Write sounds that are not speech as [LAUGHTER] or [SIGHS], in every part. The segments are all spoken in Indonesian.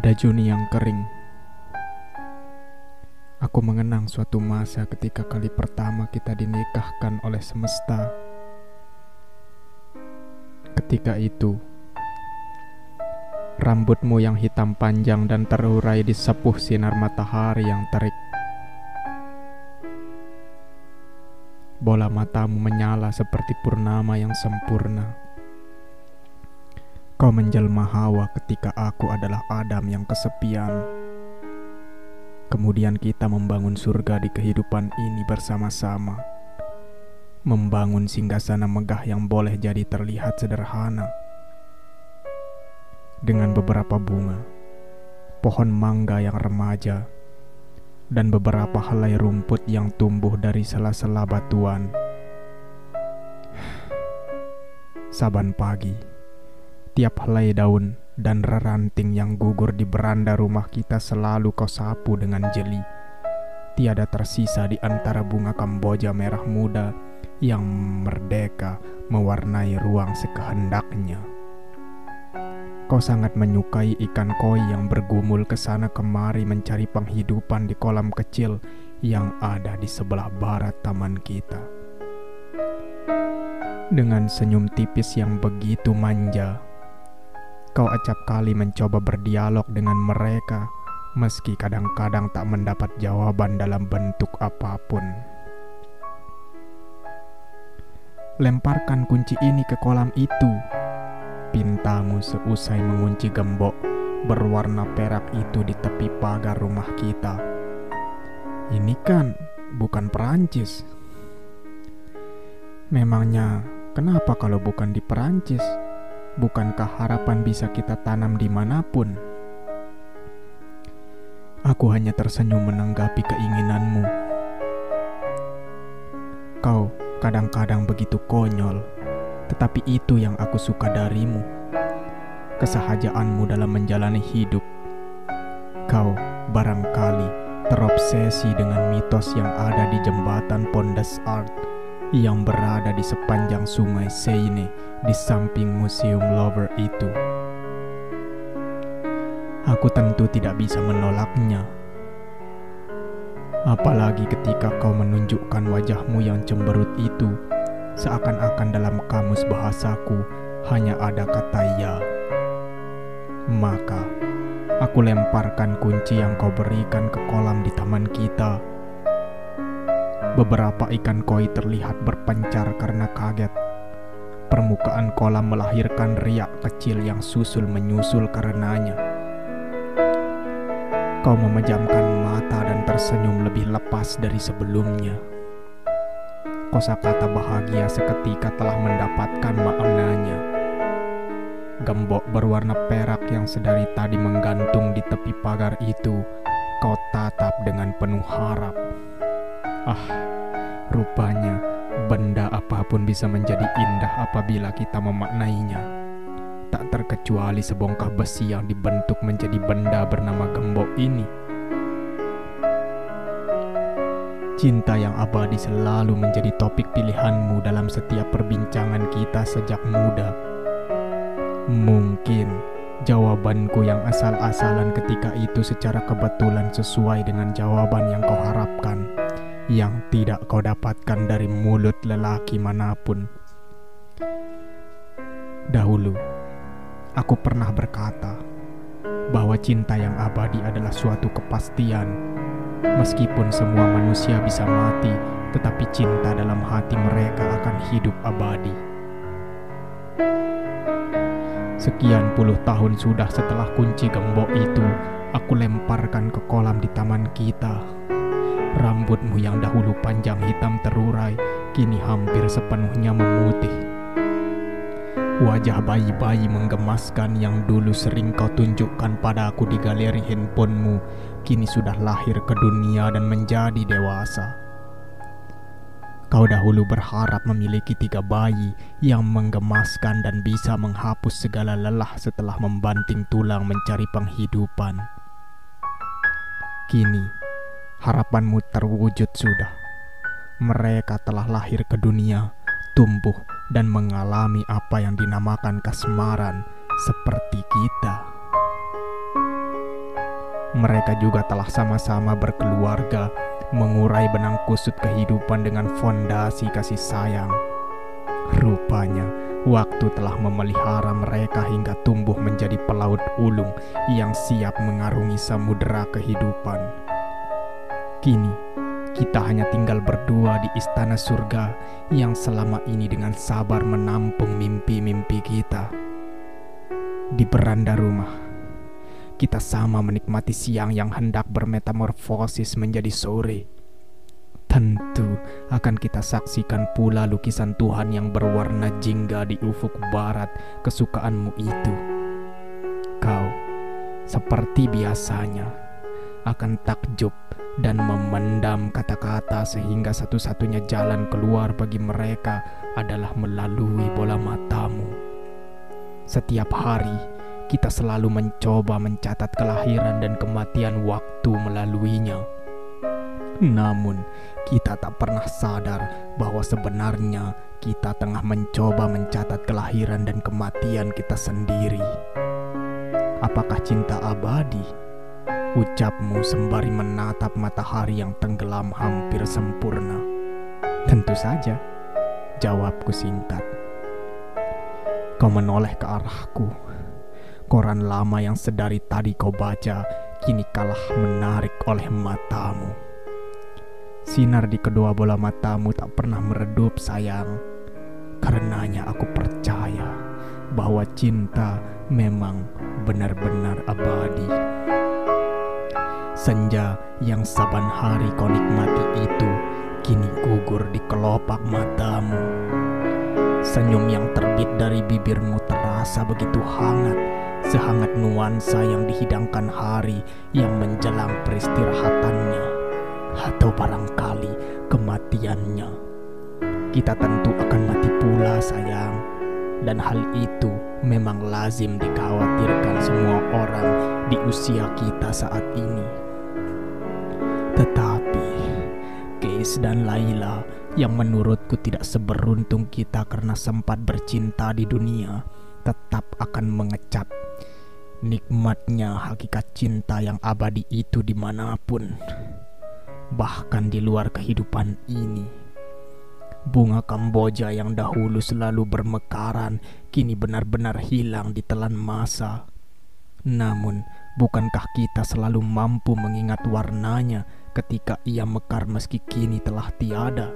Pada Juni yang kering, aku mengenang suatu masa ketika kali pertama kita dinikahkan oleh semesta. Ketika itu, rambutmu yang hitam panjang dan terurai disepuh sinar matahari yang terik. Bola matamu menyala seperti purnama yang sempurna. Kau menjelma Hawa ketika aku adalah Adam yang kesepian. Kemudian kita membangun surga di kehidupan ini bersama-sama. Membangun singgasana megah yang boleh jadi terlihat sederhana. Dengan beberapa bunga, pohon mangga yang remaja, dan beberapa helai rumput yang tumbuh dari sela-sela batuan. [SIGHS] Saban pagi, Tiap helai daun dan reranting yang gugur di beranda rumah kita selalu kau sapu dengan jeli. Tiada tersisa di antara bunga kamboja merah muda yang merdeka mewarnai ruang sekehendaknya. Kau sangat menyukai ikan koi yang bergumul ke sana kemari mencari penghidupan di kolam kecil yang ada di sebelah barat taman kita. Dengan senyum tipis yang begitu manja, Kau acap kali mencoba berdialog dengan mereka, meski kadang-kadang tak mendapat jawaban dalam bentuk apa pun. Lemparkan kunci ini ke kolam itu. Pintamu seusai mengunci gembok berwarna perak itu di tepi pagar rumah kita. Ini kan bukan Perancis. Memangnya kenapa kalau bukan di Perancis? Bukankah harapan bisa kita tanam di mana pun? Aku hanya tersenyum menanggapi keinginanmu. Kau kadang-kadang begitu konyol, tetapi itu yang aku suka darimu. Kesahajaanmu dalam menjalani hidup. Kau barangkali terobsesi dengan mitos yang ada di jembatan Pondes Art yang berada di sepanjang sungai Seine di samping museum Lover itu. Aku tentu tidak bisa menolaknya. Apalagi ketika kau menunjukkan wajahmu yang cemberut itu, seakan-akan dalam kamus bahasaku hanya ada kata ya. Maka, aku lemparkan kunci yang kau berikan ke kolam di taman kita Beberapa ikan koi terlihat berpencar karena kaget. Permukaan kolam melahirkan riak kecil yang susul menyusul karenanya. Kau memejamkan mata dan tersenyum lebih lepas dari sebelumnya. Kosa kata bahagia seketika telah mendapatkan maknanya. Gembok berwarna perak yang sedari tadi menggantung di tepi pagar itu, kau tatap dengan penuh harap. Ah, rupanya benda apa pun bisa menjadi indah apabila kita memaknainya. Tak terkecuali sebongkah besi yang dibentuk menjadi benda bernama gembok ini. Cinta yang abadi selalu menjadi topik pilihanmu dalam setiap perbincangan kita sejak muda. Mungkin jawabanku yang asal-asalan ketika itu secara kebetulan sesuai dengan jawaban yang kau harapkan yang tidak kau dapatkan dari mulut lelaki mana pun. Dahulu, aku pernah berkata bahwa cinta yang abadi adalah suatu kepastian. Meskipun semua manusia bisa mati, tetapi cinta dalam hati mereka akan hidup abadi. Sekian puluh tahun sudah setelah kunci gembok itu, aku lemparkan ke kolam di taman kita Rambutmu yang dahulu panjang hitam terurai, kini hampir sepenuhnya memutih. Wajah bayi-bayi menggemaskan yang dulu sering kau tunjukkan padaku di galeri handphonemu, kini sudah lahir ke dunia dan menjadi dewasa. Kau dahulu berharap memiliki tiga bayi yang menggemaskan dan bisa menghapus segala lelah setelah membanting tulang mencari penghidupan. Kini, harapanmu terwujud sudah. Mereka telah lahir ke dunia, tumbuh, dan mengalami apa yang dinamakan kasmaran seperti kita. Mereka juga telah sama-sama berkeluarga, mengurai benang kusut kehidupan dengan fondasi kasih sayang. Rupanya, waktu telah memelihara mereka hingga tumbuh menjadi pelaut ulung yang siap mengarungi samudera kehidupan. Kini, kita hanya tinggal berdua di istana surga yang selama ini dengan sabar menampung mimpi-mimpi kita. Di beranda rumah, kita sama menikmati siang yang hendak bermetamorfosis menjadi sore. Tentu akan kita saksikan pula lukisan Tuhan yang berwarna jingga di ufuk barat kesukaanmu itu. Kau, seperti biasanya, akan takjub dan memendam kata-kata sehingga satu-satunya jalan keluar bagi mereka adalah melalui bola matamu. Setiap hari, kita selalu mencoba mencatat kelahiran dan kematian waktu melaluinya. Namun, kita tak pernah sadar bahwa sebenarnya kita tengah mencoba mencatat kelahiran dan kematian kita sendiri. Apakah cinta abadi? Ucapmu sembari menatap matahari yang tenggelam hampir sempurna. Tentu saja, jawabku singkat. Kau menoleh ke arahku Koran lama yang sedari tadi kau baca kini kalah menarik oleh matamu. Sinar di kedua bola matamu tak pernah meredup sayang. Karenanya aku percaya bahwa cinta memang benar-benar abadi. Senja yang saban hari kau nikmati itu kini gugur di kelopak matamu. Senyum yang terbit dari bibirmu terasa begitu hangat sehangat nuansa yang dihidangkan hari yang menjelang peristirahatannya atau barangkali kematiannya. Kita tentu akan mati pula sayang dan hal itu memang lazim dikhawatirkan semua orang di usia kita saat ini. Keis dan Laila yang menurutku tidak seberuntung kita karena sempat bercinta di dunia tetap akan mengecap nikmatnya hakikat cinta yang abadi itu di mana pun, bahkan di luar kehidupan ini. Bunga Kamboja yang dahulu selalu bermekaran kini benar-benar hilang di telan masa. Namun, bukankah kita selalu mampu mengingat warnanya ketika ia mekar meski kini telah tiada?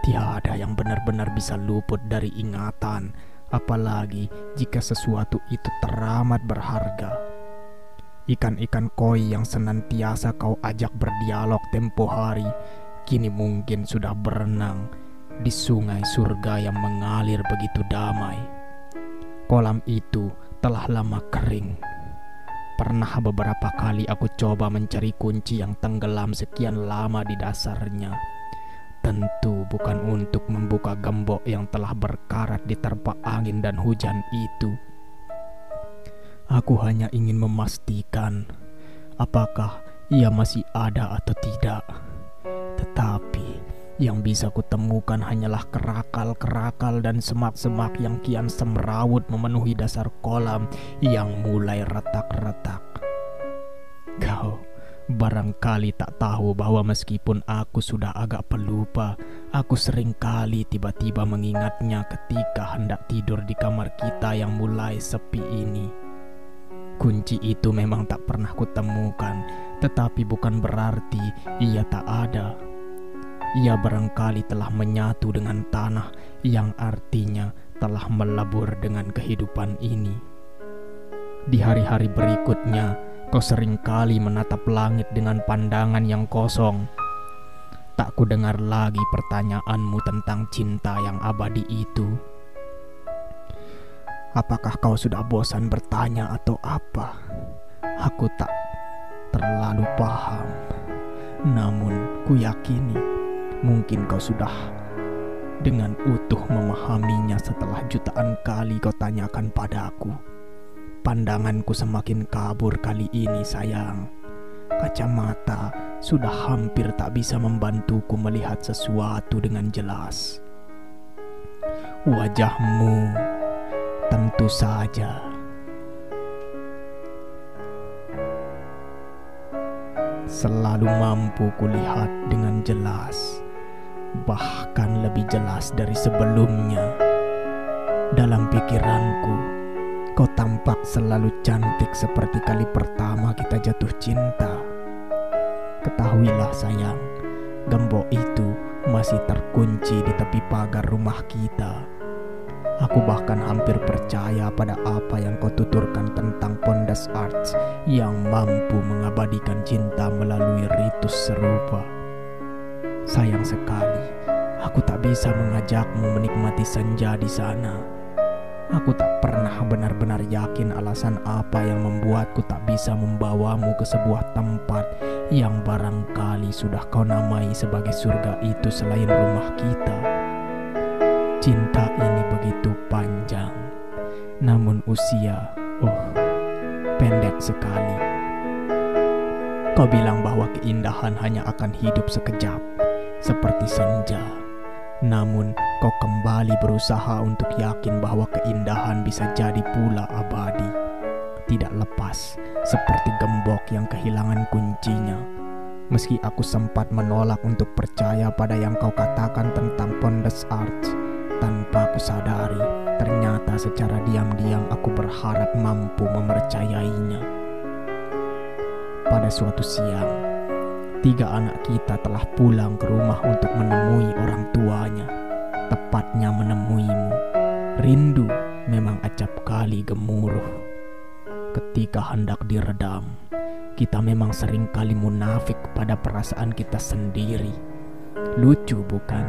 Tiada yang benar-benar bisa luput dari ingatan apalagi jika sesuatu itu teramat berharga. Ikan-ikan koi yang senantiasa kau ajak berdialog tempo hari, kini mungkin sudah berenang di sungai surga yang mengalir begitu damai. Kolam itu telah lama kering. Pernah beberapa kali aku coba mencari kunci yang tenggelam sekian lama di dasarnya Tentu bukan untuk membuka gembok yang telah berkarat di terpa angin dan hujan itu. Aku hanya ingin memastikan apakah ia masih ada atau tidak. Tetapi yang bisa kutemukan hanyalah kerakal-kerakal dan semak-semak yang kian semrawut memenuhi dasar kolam yang mulai retak-retak. Kau Barangkali tak tahu bahwa meskipun aku sudah agak pelupa, aku sering kali tiba-tiba mengingatnya ketika hendak tidur di kamar kita yang mulai sepi ini. Kunci itu memang tak pernah kutemukan, tetapi bukan berarti ia tak ada. Ia barangkali telah menyatu dengan tanah yang artinya telah melebur dengan kehidupan ini. Di hari-hari berikutnya, Kau sering kali menatap langit dengan pandangan yang kosong. Tak ku dengar lagi pertanyaanmu tentang cinta yang abadi itu. Apakah kau sudah bosan bertanya atau apa? Aku tak terlalu paham. Namun ku yakini mungkin kau sudah dengan utuh memahaminya setelah jutaan kali kau tanyakan padaku. Pandanganku semakin kabur kali ini sayang. Kacamata sudah hampir tak bisa membantuku melihat sesuatu dengan jelas. Wajahmu tentu saja selalu mampu kulihat dengan jelas, bahkan lebih jelas dari sebelumnya. Dalam pikiranku, kau tampak selalu cantik seperti kali pertama kita jatuh cinta. Ketahuilah sayang, gembok itu masih terkunci di tepi pagar rumah kita Aku bahkan hampir percaya pada apa yang kau tuturkan tentang Pondas Arts yang mampu mengabadikan cinta melalui ritus serupa. Sayang sekali, aku tak bisa mengajakmu menikmati senja di sana. Aku tak pernah benar-benar yakin alasan apa yang membuatku tak bisa membawamu ke sebuah tempat yang barangkali sudah kau namai sebagai surga itu selain rumah kita. Cinta ini begitu panjang, namun usia, oh, pendek sekali. Kau bilang bahwa keindahan hanya akan hidup sekejap, seperti senja. Namun, kau kembali berusaha untuk yakin bahwa keindahan bisa jadi pula abadi, tidak lepas, seperti gembok yang kehilangan kuncinya. Meski aku sempat menolak untuk percaya pada yang kau katakan tentang Pondes Arts, tanpa aku sadari, ternyata secara diam-diam aku berharap mampu mempercayainya. Pada suatu siang, tiga anak kita telah pulang ke rumah untuk menemui orang tuanya, tepatnya menemuimu. Rindu memang acap kali gemuruh. Ketika hendak diredam, kita memang sering kali munafik pada perasaan kita sendiri. Lucu bukan?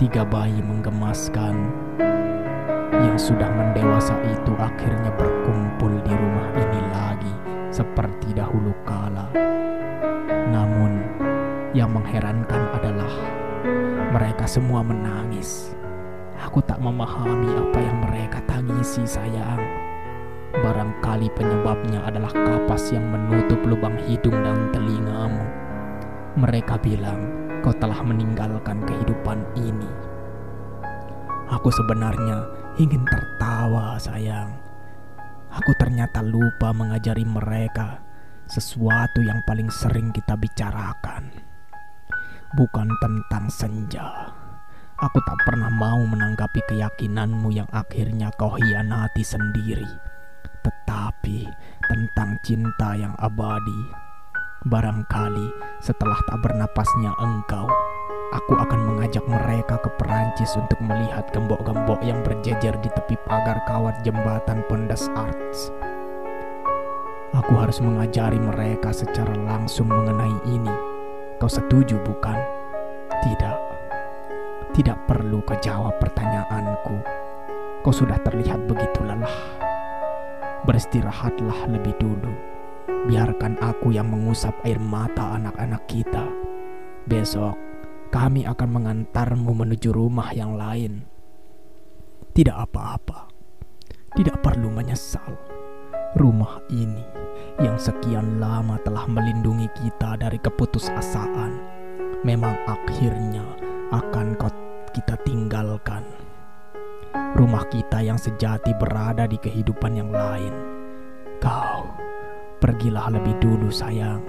Tiga bayi menggemaskan yang sudah mendewasa itu akhirnya berkumpul di rumah ini lagi seperti dahulu kala. Namun, yang mengherankan adalah mereka semua menangis. Aku tak memahami apa yang mereka tangisi, sayang. Barangkali penyebabnya adalah kapas yang menutup lubang hidung dan telingamu. Mereka bilang, kau telah meninggalkan kehidupan ini. Aku sebenarnya ingin tertawa, sayang. Aku ternyata lupa mengajari mereka sesuatu yang paling sering kita bicarakan. Bukan tentang senja. Aku tak pernah mau menanggapi keyakinanmu yang akhirnya kau hianati sendiri. Tetapi tentang cinta yang abadi Barangkali setelah tak bernapasnya engkau, aku akan mengajak mereka ke Perancis untuk melihat gembok-gembok yang berjejer di tepi pagar kawat jembatan Pondas Arts. Aku harus mengajari mereka secara langsung mengenai ini. Kau setuju bukan? Tidak. Tidak perlu kau jawab pertanyaanku. Kau sudah terlihat begitu lelah. Beristirahatlah lebih dulu biarkan aku yang mengusap air mata anak-anak kita. Besok kami akan mengantarmu menuju rumah yang lain. Tidak apa-apa, tidak perlu menyesal. Rumah ini yang sekian lama telah melindungi kita dari keputusasaan, memang akhirnya akan kita tinggalkan. Rumah kita yang sejati berada di kehidupan yang lain. Kau Pergilah lebih dulu, sayang.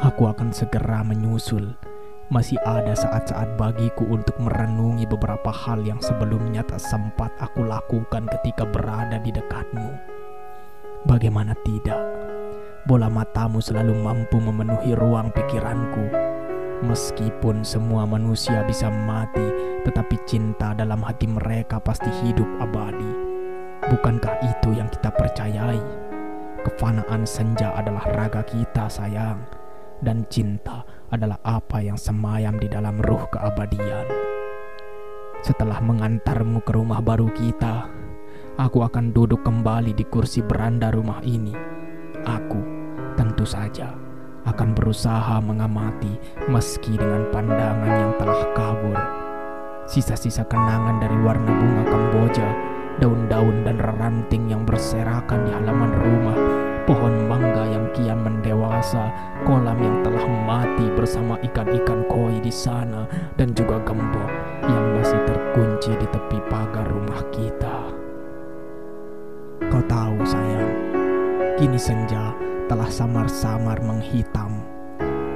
Aku akan segera menyusul. Masih ada saat-saat bagiku untuk merenungi beberapa hal yang sebelumnya tak sempat aku lakukan ketika berada di dekatmu. Bagaimana tidak? Bola matamu selalu mampu memenuhi ruang pikiranku. Meskipun semua manusia bisa mati, tetapi cinta dalam hati mereka pasti hidup abadi. Bukankah itu yang kita percayai? Kefanaan senja adalah raga kita, sayang, dan cinta adalah apa yang semayam di dalam ruh keabadian. Setelah mengantarmu ke rumah baru kita, aku akan duduk kembali di kursi beranda rumah ini. Aku tentu saja akan berusaha mengamati meski dengan pandangan yang telah kabur. Sisa-sisa kenangan dari warna bunga Kamboja daun-daun dan ranting yang berserakan di halaman rumah, pohon mangga yang kian mendewasa, kolam yang telah mati bersama ikan-ikan koi di sana, dan juga gembok yang masih terkunci di tepi pagar rumah kita. Kau tahu sayang, kini senja telah samar-samar menghitam.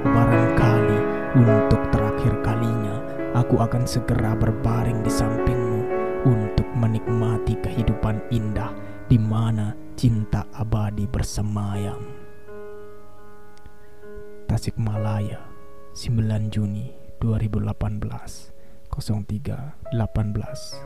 Barangkali untuk terakhir kalinya aku akan segera berbaring di sampingmu untuk menikmati kehidupan indah di mana cinta abadi bersemayam. Tasikmalaya, 9 Juni 2018, 0318.